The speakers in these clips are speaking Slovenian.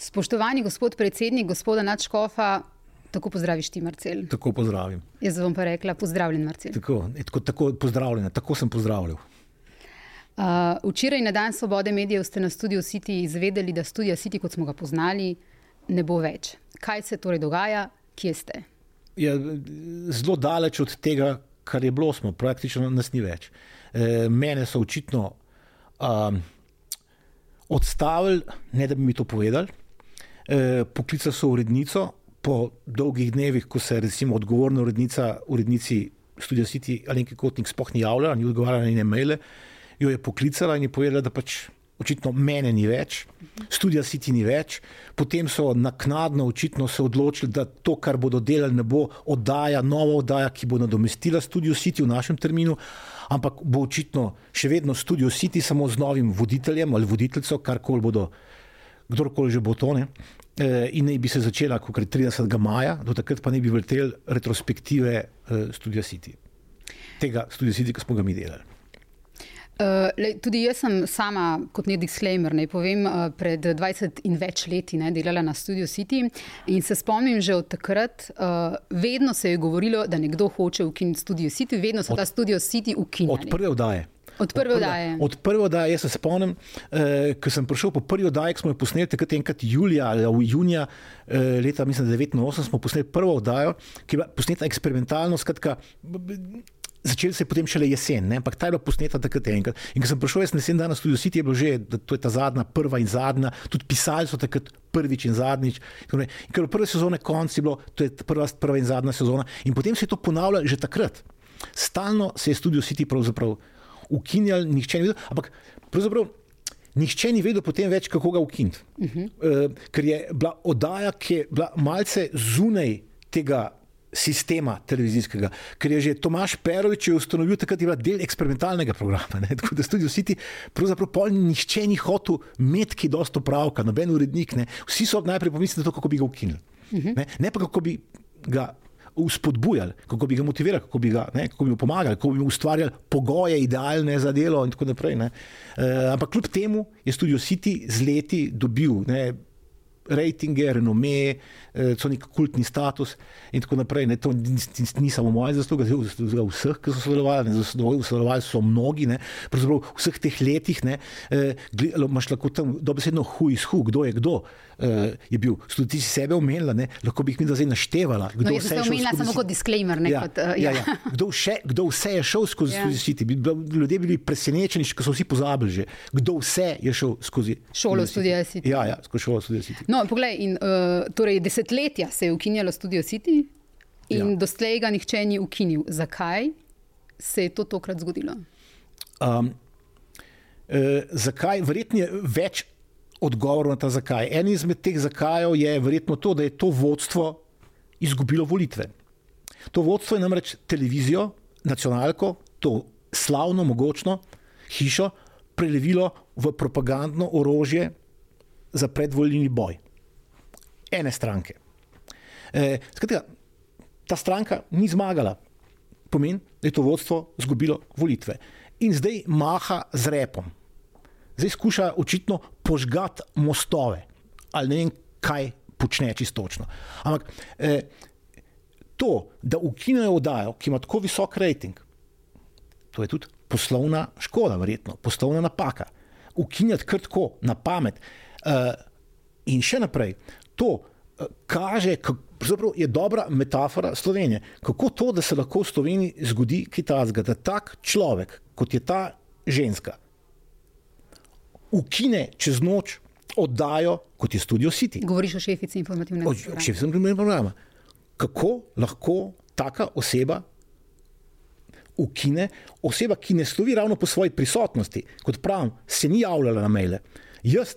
Spoštovani gospod predsednik, gospoda Načkofa, tako pozdraviš ti, Marcel. Tako pozdravim. Jaz bom pa rekla, pozdravljen, Marcel. Tako, tako, tako pozdravljena, tako sem pozdravljal. Uh, včeraj na dan svobode medijev ste na Studio City izvedeli, da Studio City, kot smo ga poznali, ne bo več. Kaj se torej dogaja, kje ste? Ja, zelo daleč od tega, kar je bilo, smo praktično nas ni več. E, mene so očitno um, odstavili, ne da bi mi to povedali. E, poklicali so urednico po dolgih dnevih, ko se recimo odgovorna urednica, urednici Studio City ali nekaj kotnik sploh ni javljala, ni odgovarjala na e-maile, jo je poklicala in je povedala, da pač očitno mene ni več, Studio City ni več. Potem so naknadno očitno se odločili, da to, kar bodo delali, ne bo oddaja, nova oddaja, ki bo nadomestila Studio City v našem terminu, ampak bo očitno še vedno Studio City, samo z novim voditeljem ali voditeljco, karkoli bodo, kdorkoli že bo to. Ne? In naj bi se začela, kot je 30. maja, do takrat pa ne bi vrtel retrospektive Studio City. Tega Studio City, ki smo ga mi delali. Uh, lej, tudi jaz sem sama, kot nek disclaimer, ne povem, uh, pred 20 in več leti ne, delala na Studio City in se spomnim že od takrat, uh, vedno se je govorilo, da nekdo hoče ukiniti Studio City, vedno so od, ta Studio City ukinili. Od prve vdaje. Od prve oddaje. Od prve oddaje, jaz se spomnim, eh, ko sem prišel po prvi oddaji, smo jo posneli, takrat enkrat julija ali junija eh, leta 1989, smo posneli prvo oddajo, ki je bila posneta eksperimentalno, skratka. Začeli se je potem šele jesen, ne? ampak ta je bila posneta takrat enkrat. In ko sem prišel jaz naslednji dan na studio City, je bilo že, da to je ta zadnja, prva in zadnja, tudi pisali so takrat prvič in zadnjič. In ker v prve sezone konc je bilo, to je prva, prva in zadnja sezona. In potem se je to ponavljalo že takrat. Stalno se je studio City pravzaprav ukinjal, nihče ni vedel, ampak pravzaprav. Nihče ni vedel potem več, kako ga ukiniti. Uh -huh. uh, ker je bila oddaja, ki je bila malce zunaj tega sistema televizijskega, ker je že Tomaš Perovič ustanovil takrat, je bila del eksperimentalnega programa. Ne? Tako da Studio City, pravzaprav pol nihče ni hotel imeti ki dosto pravka, noben urednik. Ne? Vsi so najprej pomislili na to, kako bi ga ukinili. Uh -huh. ne? ne pa kako bi ga uspodbujali, kako bi ga motivirali, kako bi, ga, ne, kako bi mu pomagali, kako bi mu ustvarjali pogoje, idealne za delo in tako naprej. E, ampak kljub temu je Studio City z leti dobil ne, rejtinge, renome, so nek kultni status in tako naprej. Ne, to ni, ni samo moja zasluga, zasluga vseh, ki so sodelovali, ne, sodelovali so mnogi. Ne, pravzaprav v vseh teh letih ne, imaš lahko tam dobesedno hu iz hu, kdo je kdo. Je bil, tudi ti si sebe omenila, ne, lahko bi jih mi zdaj naštevala. Kdo no, jaz sem omenila samo kot disclaimer. Ne, ja, kot, uh, ja. Ja, ja. Kdo, še, kdo vse je šel skozi ja. City? Ljudje bili presenečeni, ker so vsi pozabili že. Kdo vse je šel skozi šolo Studio City? Ja, ja, skozi šolo Studio City. No, poglej, in, uh, torej desetletja se je ukinjalo Studio City in ja. doslej ga nihče ni ukinil. Zakaj se je to tokrat zgodilo? Um, uh, zakaj? Verjetno je več odgovorov na ta zakaj. En izmed teh zakajev je verjetno to, da je to vodstvo izgubilo volitve. To vodstvo je namreč televizijo, nacionalko, to slavno, mogočno hišo prelevilo v propagandno orožje za predvoljni boj ene stranke. E, skratka, ta stranka ni zmagala, pomeni, da je to vodstvo izgubilo volitve. In zdaj maha z repom. Zdaj skuša očitno požgati mostove ali ne vem, kaj počne čistočno. Ampak eh, to, da ukinejo oddajo, ki ima tako visok rejting, to je tudi poslovna škoda, verjetno, poslovna napaka. Ukinjati kar tako, na pamet. Eh, in še naprej, to eh, kaže, kako je dobra metafora Slovenije. Kako to, da se lahko v Sloveniji zgodi kitajska, da tak človek, kot je ta ženska, ukine čez noč oddajo, kot je Studio City. Govoriš o šefici informativnega programa. O šefici informativnega programa. Kako lahko taka oseba ukine, oseba, ki ne slovi ravno po svoji prisotnosti, kot pravim, se ni javljala na maile. Jaz,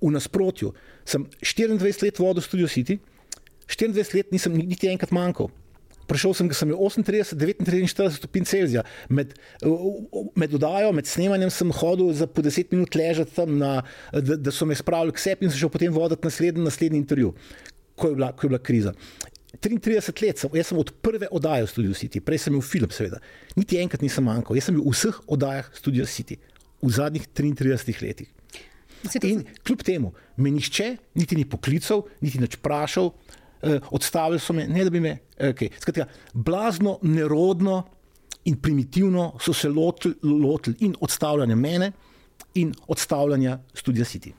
v nasprotju, sem 24 let vodil Studio City, 24 let nisem niti enkrat manjkal. Prišel sem, sem 38, 39, 40 stopinj Celzija. Med, med oddajo, med snemanjem sem hodil za po 10 minut ležati tam, na, da, da so me spravili k sebi in se šel potem voditi naslednji, naslednji intervju, ko je, bila, ko je bila kriza. 33 let sem, jaz sem od prve oddaje v Studio City, prej sem imel film, seveda. Niti enkrat nisem manjkal, jaz sem bil v vseh oddajah Studio City v zadnjih 33 letih. In kljub temu me nihče niti ni poklical, niti nič vprašal, odstavili so me, ne da bi me. Okay. Skratka, blazno, nerodno in primitivno so se lotili lotil in odstavljanja mene in odstavljanja Studia City.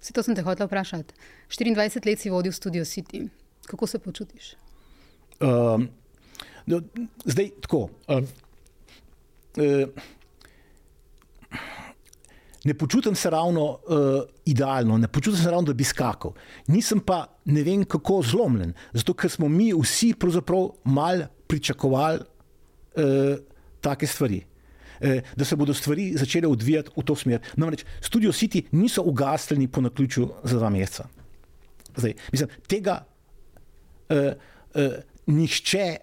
Vse to sem te hotel vprašati. 24 let si vodil Studio City. Kako se počutiš? Um, no, zdaj tako. Um, uh, ne počutim se ravno uh, idealno, ne počutim se ravno, da bi skakal. Nisem pa ne vem kako zlomljen, zato ker smo mi vsi pravzaprav mal pričakovali uh, take stvari. Da se bodo stvari začele odvijati v to smer. Namreč Studio City niso ugasnili po naključju za dva meseca. Zdaj, mislim, tega uh, uh, nihče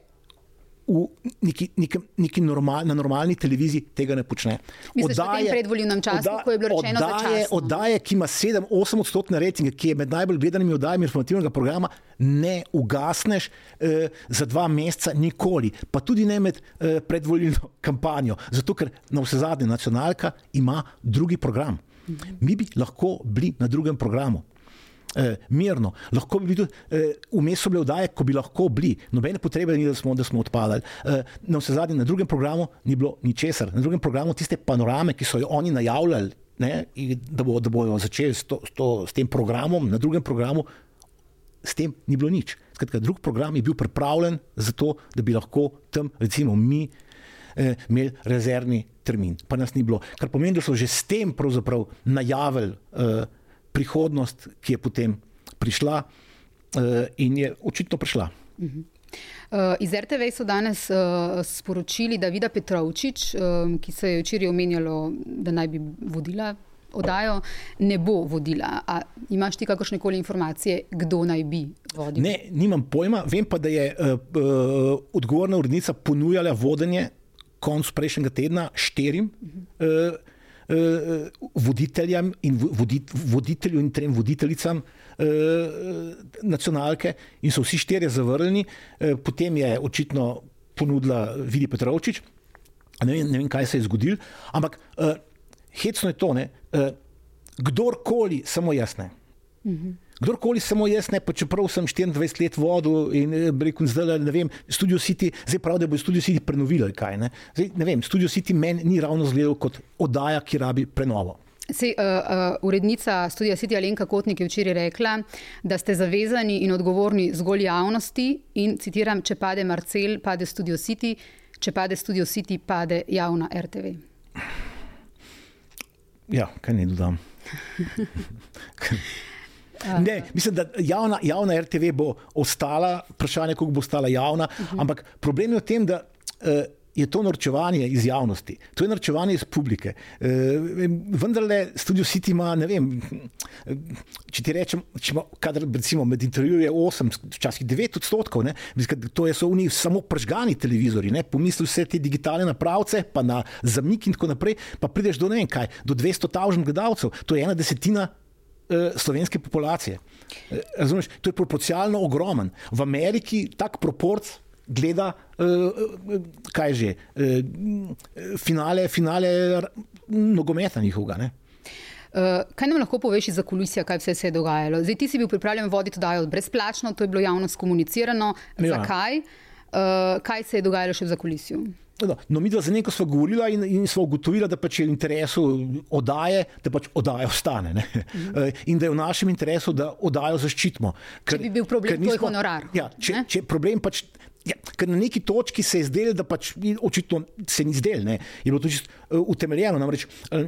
v neki, neki, neki normal, na normalni televiziji tega ne počne. Oddaje, v predvoljivnem času, odda, ko je bilo rečeno, da je oddaja, ki ima 7-8 odstotne rejtinge, ki je med najbolj gledanimi oddajami informativnega programa, ne ugasneš eh, za dva meseca nikoli, pa tudi ne med eh, predvoljivno kampanjo. Zato, ker na vse zadnje nacionalka ima drugi program. Mi bi lahko bili na drugem programu eh, mirno. Lahko bi bili tudi eh, vmes bile vdaje, ko bi lahko bili. Nobene potrebe ni, da smo, da smo odpadali. Eh, na vse zadnje, na drugem programu ni bilo ničesar. Na drugem programu tiste panorame, ki so jo oni najavljali, ne, da, bo, da bojo začeli s, to, s, to, s tem programom, na drugem programu s tem ni bilo nič. Skratka, drug program je bil pripravljen za to, da bi lahko tam, recimo mi, eh, imeli rezervni termin. Pa nas ni bilo. Kar pomeni, da so že s tem najavili. Eh, prihodnost, ki je potem prišla uh, in je očitno prišla. Uh -huh. Uh, iz RTV so danes uh, sporočili, da Vida Petrovčič, um, ki se je včeraj omenjalo, da naj bi vodila oddajo, ne bo vodila. A imaš ti kakršne koli informacije, kdo naj bi vodil? Ne, nimam pojma. Vem pa, da je uh, uh, odgovorna urednica ponujala vodenje konc prejšnjega tedna štirim. Uh -huh. uh, uh, voditeljem in vodit, voditelju in trem voditeljicam uh, nacionalke in so vsi štirje zavrnjeni. Uh, potem je očitno ponudila Vidi Petrovčič. Ne vem, ne vem, kaj se je zgodilo, ampak hecno je to, ne, kdorkoli, samo jasne. Uh -huh. Kdorkoli samo jaz, ne, pa čeprav sem 24 let vodil in eh, rekel, zdaj ne vem, Studio City, zdaj pravi, da bo Studio City prenovil. Kaj, ne? Zdaj, ne vem, Studio City meni ni ravno zgledal kot oddaja, ki rabi prenovo. Sej, uh, uh, urednica Studia City Alenka Kotnik je včeraj rekla, da ste zavezani in odgovorni zgolj javnosti in citiram, če pade Marcel, pade Studio City, če pade Studio City, pade javna RTV. Ja, kaj ne dodam. Ne, mislim, da javna, javna RTV bo ostala, vprašanje, kako bo ostala javna, uh -huh. ampak problem je v tem, da. Uh, Je to norčevanje iz javnosti, to je norčevanje iz publike. E, vendar le Studio City ima, ne vem, če ti rečem, če ima, kadar, recimo med intervjuji je 8, včasih 9 odstotkov, ne, to je so njih samo pržgani televizori, ne, pomisli vse te digitalne napravce, pa na zamik in tako naprej, pa prideš do ne vem kaj, do 200 tavžnih gledalcev, to je ena desetina Eh, slovenske populacije. Eh, razumeš, to je proporcionalno ogromen. V Ameriki tak proporc gleda, uh, kaj že, finale, finale nogometa njihovega. Uh, kaj nam lahko poveš za kulisija, kaj vse se je dogajalo? Zdaj, ti si bil pripravljen voditi oddajo brezplačno, to je bilo javno skomunicirano. Ja. Zakaj? Uh, kaj se je dogajalo še v zakulisju? No, no, mi dva za neko smo govorili in, in smo ugotovili, da pač je v interesu oddaje, da pač oddaja ostane. Mhm. In da je v našem interesu, da oddajo zaščitimo. Ker, če bi bil problem, to je honorar. Ja, če, če problem pač. Ja, ker na neki točki se je zdelo, da pač očitno se ni zdelo, je bilo to čisto uh, utemeljeno. Namreč uh,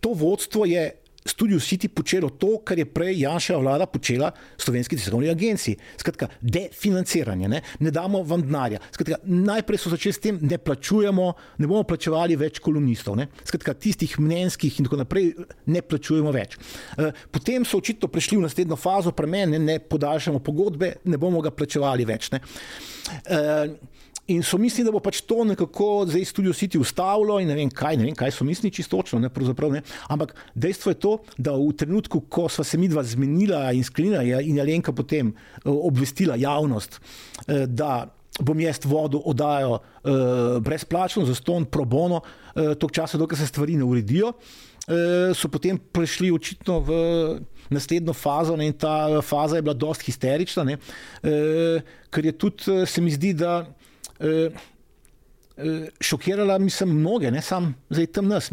to vodstvo je Studio City počelo to, kar je prej Janša vlada počela slovenski tiskovni agenciji. Skratka, definanciranje, ne, ne damo vam denarja. Skratka, najprej so začeli s tem, ne plačujemo, ne bomo plačevali več kolumnistov. Ne. Skratka, tistih mnenjskih in tako naprej ne plačujemo več. Eh, potem so očitno prišli v naslednjo fazo, premen, ne podaljšamo pogodbe, ne bomo ga plačevali več. Ne. In so mislili, da bo pač to nekako zdaj Studio City ustavilo, in ne vem, kaj, ne vem, kaj so mislili čisto točno. Ne, ne. Ampak dejstvo je to, da v trenutku, ko sva se mi dva zmenila in sklenila, in je Alenka potem eh, obvestila javnost, eh, da bom jaz vodil oddajo eh, brezplačno, za ston pro bono, tok časa, dokler se stvari ne uredijo. so potem prišli očitno v naslednjo fazo ne, in ta faza je bila dosti histerična, ne, ker je tudi, se mi zdi, da Eh, šokirala, mislim, mnoge, ne samo tam nas.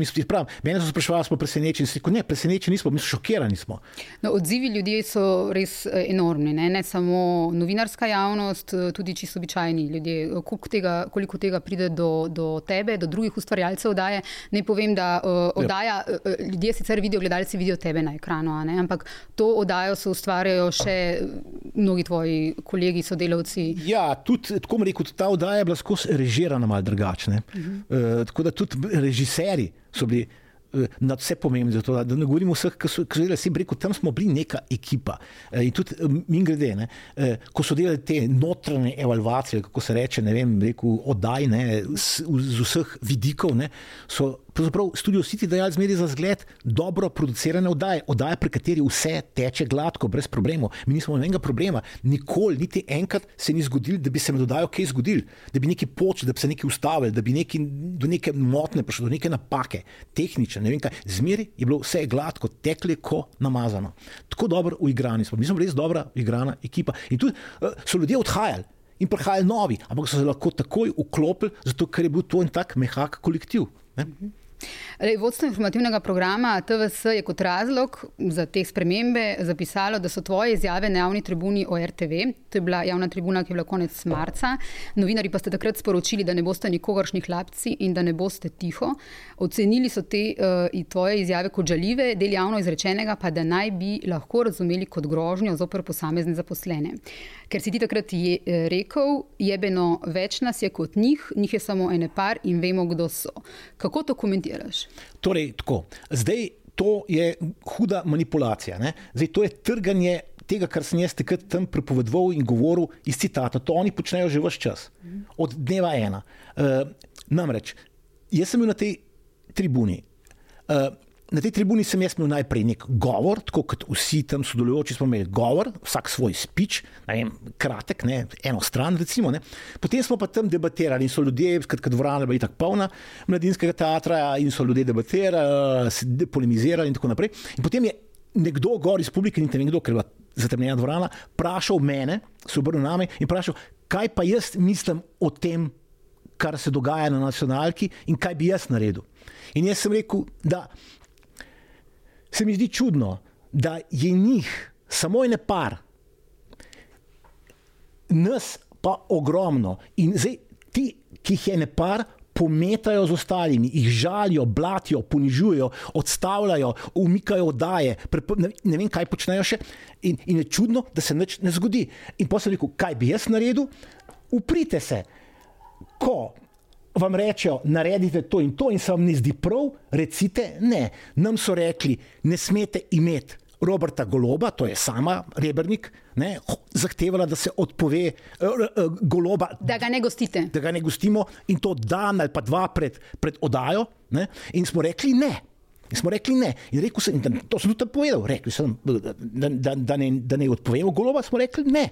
Mene so sprašvali, smo presenečeni. Rekel, ne, presenečeni nismo, mi smo šokirani. Smo. No, odzivi ljudi so res eh, enormni. Ne? ne samo novinarska javnost, eh, tudi čisto običajni ljudje. Koliko tega, koliko tega pride do, do tebe, do drugih ustvarjalcev oddaje. Ne povem, da uh, oddaja, uh, ljudje sicer vidijo, gledalci vidijo tebe na ekranu, ampak to oddajo so ustvarjajo še mnogi tvoji kolegi, sodelavci. Ja, tudi tako rekel, ta oddaja je bila skozi režirana malo drugačne. Uh -huh. uh, tako da tudi režiserji so bili uh, nad vse pomembni. Zato, da, ne govorimo vseh, ki so delali, sem rekel, tam smo bili neka ekipa. Uh, in tudi uh, mi grede, ne, uh, ko so delali te notranje evalvacije, kako se reče, ne vem, rekel, oddaj, ne, z, z vseh vidikov, ne, so pravzaprav Studio City dajali zmeri za zgled dobro producirane oddaje, oddaje, pri kateri vse teče gladko, brez problemov. Mi nismo nobenega problema, nikoli, niti enkrat se ni zgodilo, da bi se mi dodajal kaj zgodil, da bi neki poč, da bi se neki ustavili, da bi neki, do neke motne prišlo, do neke napake, tehnične, ne vem kaj. Zmeri je bilo vse gladko, tekli ko namazano. Tako dobro uigrani smo, mi smo res dobra uigrana ekipa. In tudi uh, so ljudje odhajali. In prihajali novi, ampak so se lahko takoj vklopili, zato ker je bil to en tak mehak kolektiv. Ne? Lej, vodstvo informativnega programa TVS je kot razlog za te spremembe zapisalo, da so tvoje izjave na javni tribuni o RTV, to je bila javna tribuna, ki je bila konec marca. Novinari pa ste takrat sporočili, da ne boste nikogaršnih lapci in da ne boste tiho. Ocenili so te uh, tvoje izjave kot žaljive, del javno izrečenega pa da naj bi lahko razumeli kot grožnjo zoper posamezne zaposlene. Ker si ti takrat je eh, rekel, jebeno več nas je kot njih, njih je samo ene par in vemo, kdo so. Kako to komentiraš? Torej, tako. Zdaj to je huda manipulacija. Ne? Zdaj to je trganje tega, kar sem jaz takrat tam prepovedoval in govoril iz citata. To oni počnejo že vse čas, od dneva ena. Uh, namreč, jaz sem bil na tej tribuni. Uh, Na tej tribuni sem jaz imel najprej nek govor, tako kot vsi tam sodelujoči smo imeli govor, vsak svoj speech, vem, kratek, ne, eno stran, recimo. Potem smo pa tam debatirali in so ljudje, skratka, dvorana je bila tako polna mladinskega teatra in so ljudje debatirali, polemizirali in tako naprej. In potem je nekdo gor iz publike, niti nekdo, ker je bila zatemnjena dvorana, vprašal mene, se obrnil name in vprašal, kaj pa jaz mislim o tem, kar se dogaja na nacionalki in kaj bi jaz naredil. In jaz sem rekel, da se mi zdi čudno, da je njih samo ene par, nas pa ogromno. In zdaj ti, ki jih je ene par, pometajo z ostalimi, jih žalijo, blatijo, ponižujejo, odstavljajo, umikajo oddaje, ne vem, kaj počnejo še. In, in je čudno, da se nič ne zgodi. In pa sem rekel, kaj bi jaz naredil? Uprite se, ko vam rečejo, naredite to in to, in se vam ne zdi prav, recite ne. Nam so rekli, ne smete imeti Roberta Goloba, to je sama Rebrnik, ne, zahtevala, da se odpove uh, uh, Goloba. Da ga ne gostite. Da ga ne gostimo in to dan ali pa dva pred, pred odajo. Ne, in smo rekli ne. In smo rekli ne. In rekel sem, da, to sem tudi povedal, rekli sem, da, da, da, ne, da ne odpovemo Goloba, smo rekli ne.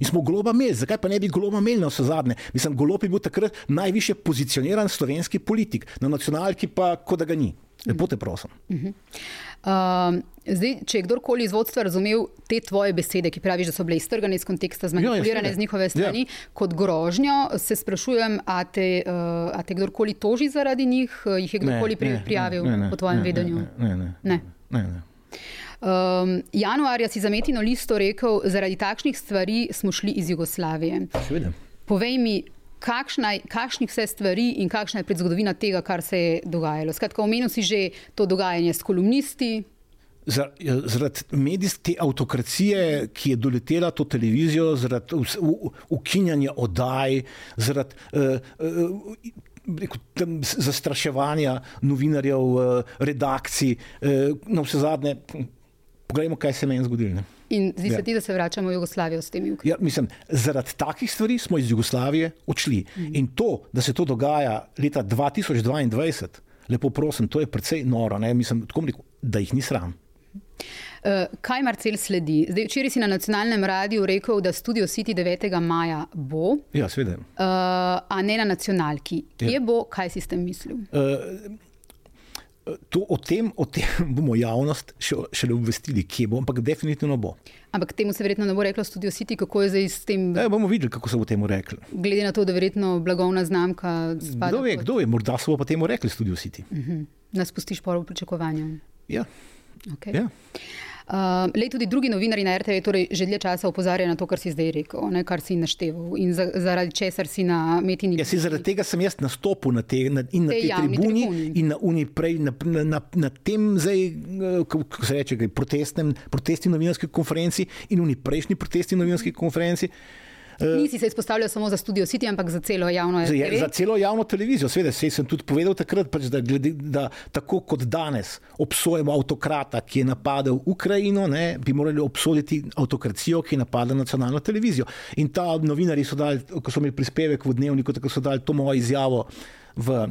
In smo goloba imeli, zakaj pa ne bi goloba imeli na vse zadnje? Mislim, golob je bil takrat najviše pozicioniran slovenski politik, na nacionalki pa kot da ga ni. Lepo te prosim. Uh -huh. uh, zdaj, če je kdorkoli iz vodstva razumel te tvoje besede, ki praviš, da so bile iztrgane iz konteksta, zmanipulirane ja, z njihove strani, ja. kot grožnjo, se sprašujem, a te, uh, a te kdorkoli toži zaradi njih, jih je kdorkoli ne, ne, prijavil ne, ne, po tvojem ne, vedenju? Ne, ne. ne, ne. ne, ne. Um, januarja si za Metino listo rekel, zaradi takšnih stvari smo šli iz Jugoslavije. Seveda. Povej mi, kakšna, kakšnih vse stvari in kakšna je predzgodovina tega, kar se je dogajalo. Skratka, omenil si že to dogajanje s kolumnisti. Ja, zaradi medijske avtokracije, ki je doletela to televizijo, zaradi ukinjanja oddaj, zaradi uh, uh, zastraševanja novinarjev, uh, redakcij, uh, na vse zadnje. Poglejmo, kaj se je meni zgodilo. In zdi se ja. ti, da se vračamo v Jugoslavijo s temi ukrepi? Ja, mislim, zaradi takih stvari smo iz Jugoslavije odšli. Mm. In to, da se to dogaja leta 2022, lepo prosim, to je precej noro. Mislim, rekel, da jih ni sram. Uh, kaj Marcel sledi? Zdaj, včeraj si na nacionalnem radiju rekel, da studio City 9. maja bo. Ja, seveda. Uh, a ne na nacionalki. Kje ja. bo, kaj si s tem mislil? Uh, To, o, tem, o tem bomo javnost še, šele obvestili, kje bo, ampak definitivno bo. Ampak temu se verjetno ne bo reklo Studio City, kako je zdaj s tem. Ja, bomo videli, kako se bo temu rekli. Glede na to, da verjetno blagovna znamka spada. Kdo ve, pod... kdo ve, morda se bo pa temu rekli Studio City. Uh -huh. Nas pustiš pol v pričakovanju. Ja. Okay. ja. Uh, lej, tudi drugi novinari na RTV torej že dlje časa opozarjajo na to, kar si zdaj rekel, ne, kar si našteval in za, zaradi česar si na metini. Ja, si zaradi tega sem jaz nastopil na te, na, in na tej tribuni, tribuni in na uni prej, na, na, na, na tem zdaj, kako se reče, protestnem, protestni novinarski konferenci in uni prejšnji protestni novinarski konferenci. Nisi se izpostavljal samo za Studio City, ampak za celo javno televizijo. Za, celo javno televizijo, seveda, se sem tudi povedal takrat, pač, da, glede, da tako kot danes obsojamo avtokrata, ki je napadel Ukrajino, ne, bi morali obsoditi avtokracijo, ki je napadla nacionalno televizijo. In ta novinari so dali, ko so imeli prispevek v dnevniku, tako so dali to mojo izjavo v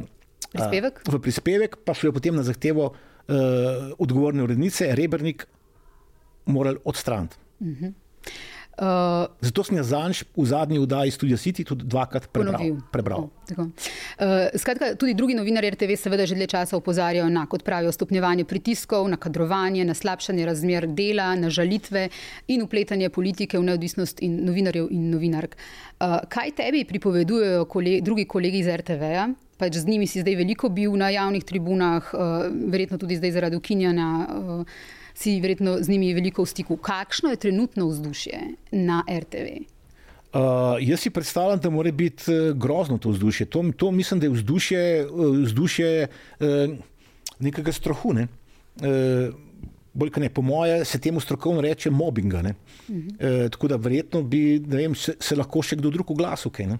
prispevek, uh, v prispevek pa so jo potem na zahtevo uh, odgovorne urednice, Rebrnik, morali odstraniti. Uh -huh. Uh, Zato sem jaz zanj v zadnji vdaji Studio City tudi dvakrat prebral. prebral. Oh, uh, skratka, tudi drugi novinarji RTV seveda že dlje časa opozarjajo na, kot pravijo, stopnjevanje pritiskov, na kadrovanje, na slabšanje razmer dela, na žalitve in upletanje politike v neodvisnost in novinarjev in novinark. Uh, kaj tebi pripovedujejo kole, drugi kolegi iz RTV-ja? Pač z njimi si zdaj veliko bil na javnih tribunah, uh, verjetno tudi zdaj zaradi ukinjanja. Uh, si verjetno z njimi veliko v stiku. Kakšno je trenutno vzdušje na RTV? Uh, jaz si predstavljam, da mora biti uh, grozno to vzdušje. To, to mislim, da je vzdušje, uh, vzdušje uh, nekega strahu. Ne? Uh, bolj, ne, po moje se temu strokovno reče mobbinga. Uh -huh. uh, tako da verjetno bi vem, se, se lahko še kdo drug oglasil. Okay,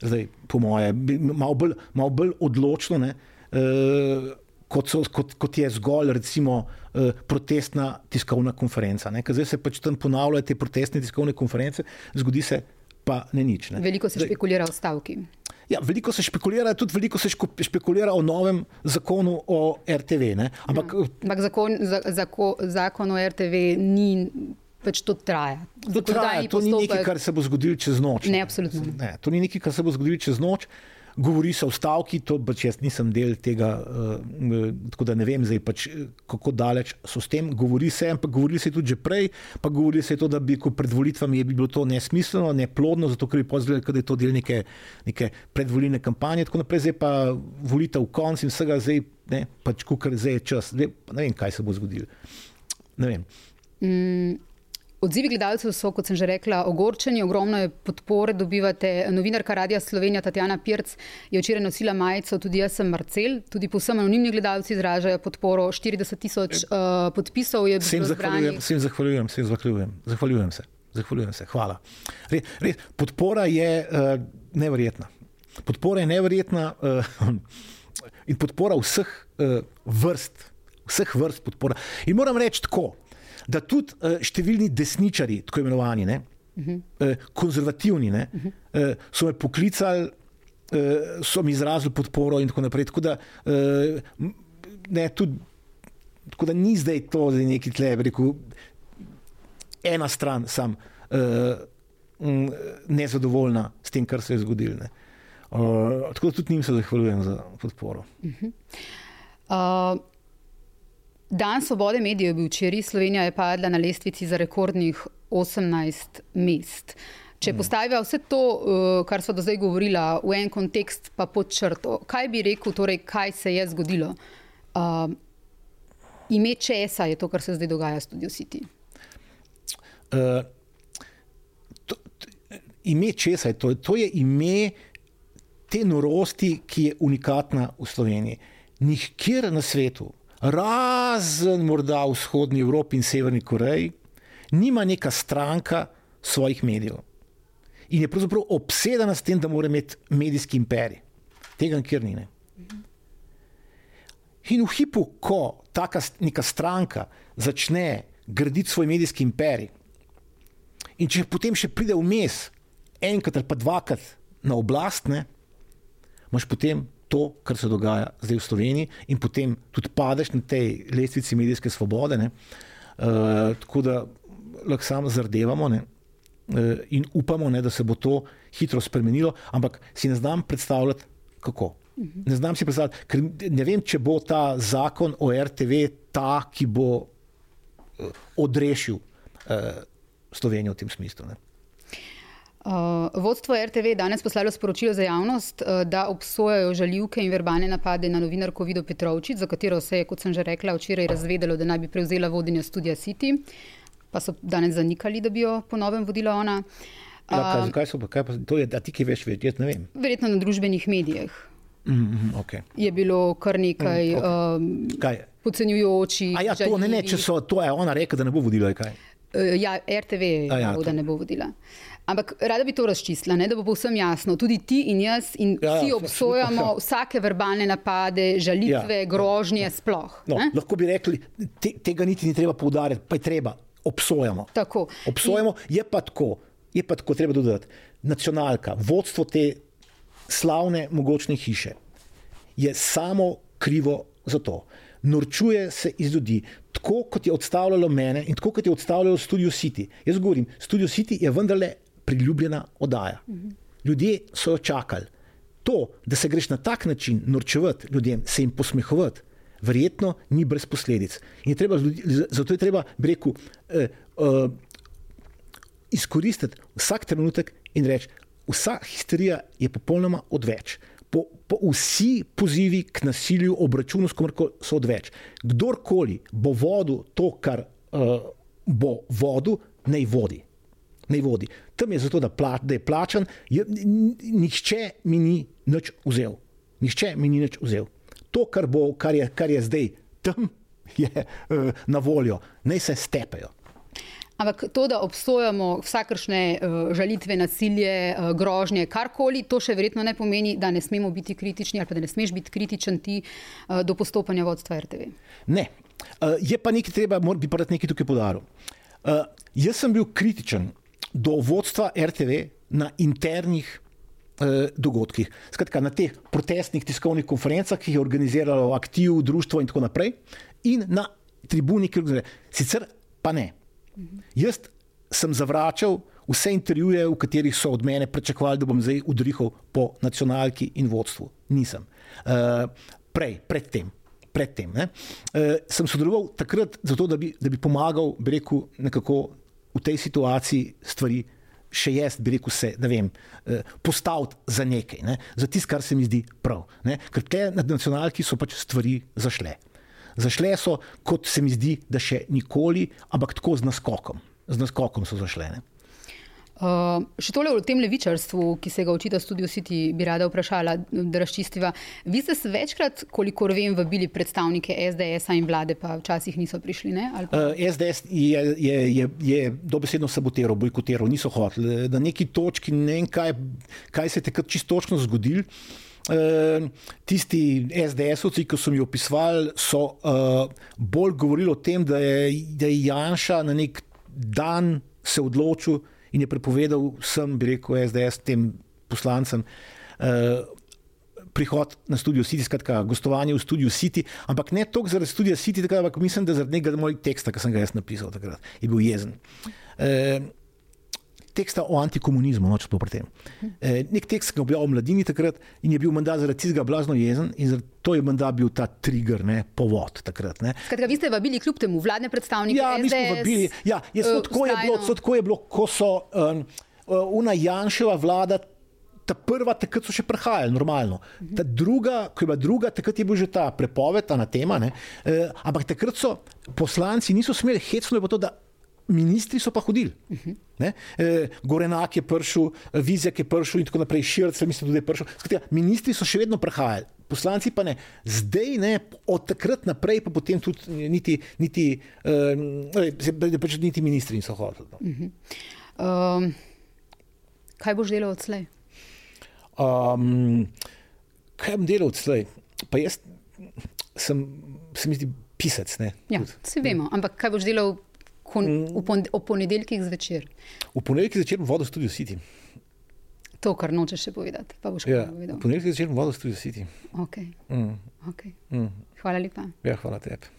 Zdaj, po moje, malo bolj, mal bolj odločno. Uh, kot, so, kot, kot je zgolj recimo, protestna tiskovna konferenca. Ne? Zdaj se pač tam ponavljajo te protestne tiskovne konference, zgodi se pa ne nič. Ne? Veliko se špekulira o stavki. Ja, veliko se špekulira, tudi veliko se špekulira o novem zakonu o RTV. Ne? Ampak, ja. Ampak zakon, za, zako, zakon o RTV ni. Pač to traja. To, traja. to postopek... ni nekaj, kar se bo zgodilo čez noč. Ne, absolutno. Ne, to ni nekaj, kar se bo zgodilo čez noč. Uh, govori se o stavki, to pač jaz nisem del tega, uh, tako da ne vem, zdaj, pač, kako daleč so s tem. Govori se, ampak govori se tudi že prej, pa govori se to, da bi pred volitvami bi bilo to nesmiselno, neplodno, zato ker bi pozvali, da je to del neke, neke predvoljne kampanje. Tako naprej, zdaj pa volitev konc in vsega, zdaj ne, pač kukar zdaj je čas. Ne, ne vem, kaj se bo zgodilo. Ne vem. Mm. Odzivi gledalcev so, kot sem že rekla, ogorčeni, ogromno je podpore dobivate. Novinarka Radia Slovenija Tatjana Pirc je včeraj nosila majico, tudi jaz sem Marcel, tudi povsem anonimni gledalci izražajo podporo. 40 tisoč uh, podpisov je bilo zbranih. Vsem zahvaljujem, vsem zahvaljujem, zahvaljujem se. Zahvaljujem se, hvala. Re, re, podpora je uh, neverjetna. Podpora je neverjetna uh, in podpora vseh uh, vrst, vseh vrst podpora. In moram reči tako da tudi uh, številni desničari, tako imenovani, ne, uh -huh. uh, konzervativni, ne, uh -huh. uh, so me poklicali, uh, so mi izrazili podporo in tako naprej. Tako da, uh, ne, tudi, tako da ni zdaj to zdaj neki tle, rekel, ena stran sam uh, nezadovoljna s tem, kar se je zgodilo. Uh, tako da tudi njim se zahvaljujem za podporo. Uh -huh. uh, Dan svobode medijev je bil včeraj, Slovenija je padla na lestvici za rekordnih 18 mest. Če mm. postaviva vse to, uh, kar so do zdaj govorila, v en kontekst, pa pod črto, kaj bi rekel, torej, kaj se je zgodilo? Uh, ime česa je to, kar se zdaj dogaja v Studio City? Uh, to, to, ime česa je to? To je ime te norosti, ki je unikatna v Sloveniji. Nikjer na svetu razen morda v vzhodni Evropi in severni Koreji, nima neka stranka svojih medijev. In je pravzaprav obsedena s tem, da mora imeti medijski imperij. Tega nikjer ni. Ne. In v hipu, ko taka neka stranka začne graditi svoj medijski imperij, in če potem še pride vmes, enkrat ali pa dvakrat na oblast, ne, imaš potem to, kar se dogaja zdaj v Sloveniji, in potem tudi padeš na tej lestvici medijske svobode. Uh, tako da lahko samo zardevamo ne? Uh, in upamo, ne, da se bo to hitro spremenilo, ampak si ne znam predstavljati, kako. Ne znam si predstavljati, ker ne vem, če bo ta zakon o RTV ta, ki bo eh, odrešil uh, Slovenijo v tem smislu. Ne. Uh, vodstvo RTV je danes poslalo sporočilo za javnost, uh, da obsojajo žaljivke in verbalne napade na novinarko Vido Petrovčič, za katero se je, kot sem že rekla, včeraj razvedelo, da naj bi prevzela vodenje studia City, pa so danes zanikali, da bi jo ponovem vodila ona. Ja, kaj, kaj so, kaj pa, to je, da ti ki veš, jaz ne vem. Verjetno na družbenih medijih. Mm -hmm, okay. Je bilo kar nekaj mm, okay. um, podcenjujočih. Ja, to, ne, ne, če so to, je ona rekla, da ne bo vodila. Kaj? Uh, ja, RTV je ja, da ne bo vodila. Ampak rada bi to razčistila, ne, da bo povsem jasno. Tudi ti in jaz in ja, vsi ja, obsojamo ja. vsake verbalne napade, žalitve, ja. grožnje, sploh. No, lahko bi rekli, te, tega niti ni treba poudarjati, pa je treba. Obsojamo. Tako. Obsojamo, in... je pa tako, je pa tako, treba dodati. Nacionalka, vodstvo te slavne, mogočne hiše je samo krivo za to. Norčuje se iz ljudi, tako kot je odstavljalo mene in tako kot je odstavljalo Studio City. Jaz govorim, Studio City je vendarle priljubljena oddaja. Ljudje so jo čakali. To, da se greš na tak način norčevati ljudem, se jim posmehovati, verjetno ni brez posledic. Je treba, zato je treba, bi rekel, eh, eh, izkoristiti vsak trenutek in reči, vsa histerija je popolnoma odveč. Po, po vsi pozivi k nasilju, obračunu s komorkoli so odveč. Kdorkoli bo vodil to, kar uh, bo vodil, naj vodi. Naj vodi. Tam je zato, da, pla, da je plačan, je, nihče mi ni nič vzel. Nihče mi ni nič vzel. To, kar, bo, kar, je, kar je zdaj tam, je uh, na voljo, naj se stepejo. Ampak to, da obsojamo vsakršne uh, žalitve, nasilje, uh, grožnje, karkoli, to še verjetno ne pomeni, da ne smemo biti kritični ali da ne smeš biti kritičen ti uh, do postopanja vodstva RTV. Ne. Uh, je pa nekaj treba, moram bi pa nekaj tukaj podaril. Uh, jaz sem bil kritičen do vodstva RTV na internih uh, dogodkih. Skratka, na teh protestnih tiskovnih konferencah, ki jih je organiziralo aktiv, društvo in tako naprej, in na tribuni, ki jih je organiziralo. Sicer pa ne. Jaz sem zavračal vse intervjuje, v katerih so od mene pričakovali, da bom zdaj udrihal po nacionalki in vodstvu. Nisem. Uh, prej, predtem. Predtem, uh, sem sodeloval takrat, zato, da, bi, da bi pomagal, bi rekel, nekako v tej situaciji stvari še jaz, bi rekel, se, da vem, uh, postaviti za nekaj, ne? za tisto, kar se mi zdi prav. Ne? Ker te nacionalki so pač stvari zašle. Zašle so, kot se mi zdi, da še nikoli, ampak tako z naskokom. Z naskokom so zašle. Uh, še tole o tem levičarstvu, ki se ga očita Studio City, bi rada vprašala, da razčistiva. Vi ste večkrat, kolikor vem, vabili predstavnike SDS-a in vlade, pa včasih niso prišli. Uh, SDS je, je, je, je dobesedno sabotiral, bojkotiral, niso hoteli. Na neki točki, ne vem, kaj, kaj se je takrat čisto točno zgodilo. Ehm, tisti SDS-ovci, ki so mi opisovali, so uh, bolj govorili o tem, da je, da je Janša na nek dan se odločil in je prepovedal vsem, bi rekel, SDS, tem poslancem. Uh, Prihod na studio City, skratka, gostovanje v studiu City, ampak ne toliko zaradi studia City, takrat, ampak mislim, da zaradi nekega mojega teksta, ki sem ga jaz napisal takrat, je bil jezen. E, teksta o antikomunizmu, noč po tem. E, nek tekst, ki je objavil v mladini takrat in je bil mandat zaradi tega blazno jezen in to je mandat bil ta trigger, ne, povod takrat. Skratka, vi ste vabili kljub temu vladne predstavnike? Ja, mi smo vabili. Ja, je, uh, tako, je bilo, tako je bilo, ko so um, una Janševa vlada. Ta prva, takrat so še prihajali, normalno. Ta druga, ko je bila druga, takrat je bil že ta prepoved, ta tema. E, ampak takrat so poslanci niso smeli, hecno je bilo to, da ministri so pa hodili. Uh -huh. e, Gorenak je prišel, Vizjak je prišel in tako naprej, Širce, mislim, tudi je prišel. Skratka, ministri so še vedno prihajali, poslanci pa ne. Zdaj, ne, od takrat naprej, pa potem tudi niti, niti, uh, pač niti ministri niso hodili. No. Uh -huh. um, kaj boš delal odslej? Um, kaj bom delal odslej? Pa jaz sem, se mi zdi, pisec. Ne, ja, vse vemo, ampak kaj boš delal? V ponedeljkih zvečer. V ponedeljkih zvečer bom vodil studio City. To, kar nočeš še povedati. Ja, v ponedeljkih zvečer bom vodil studio City. Okay. Mm. Okay. Mm. Hvala lepa. Ja, hvala tebi.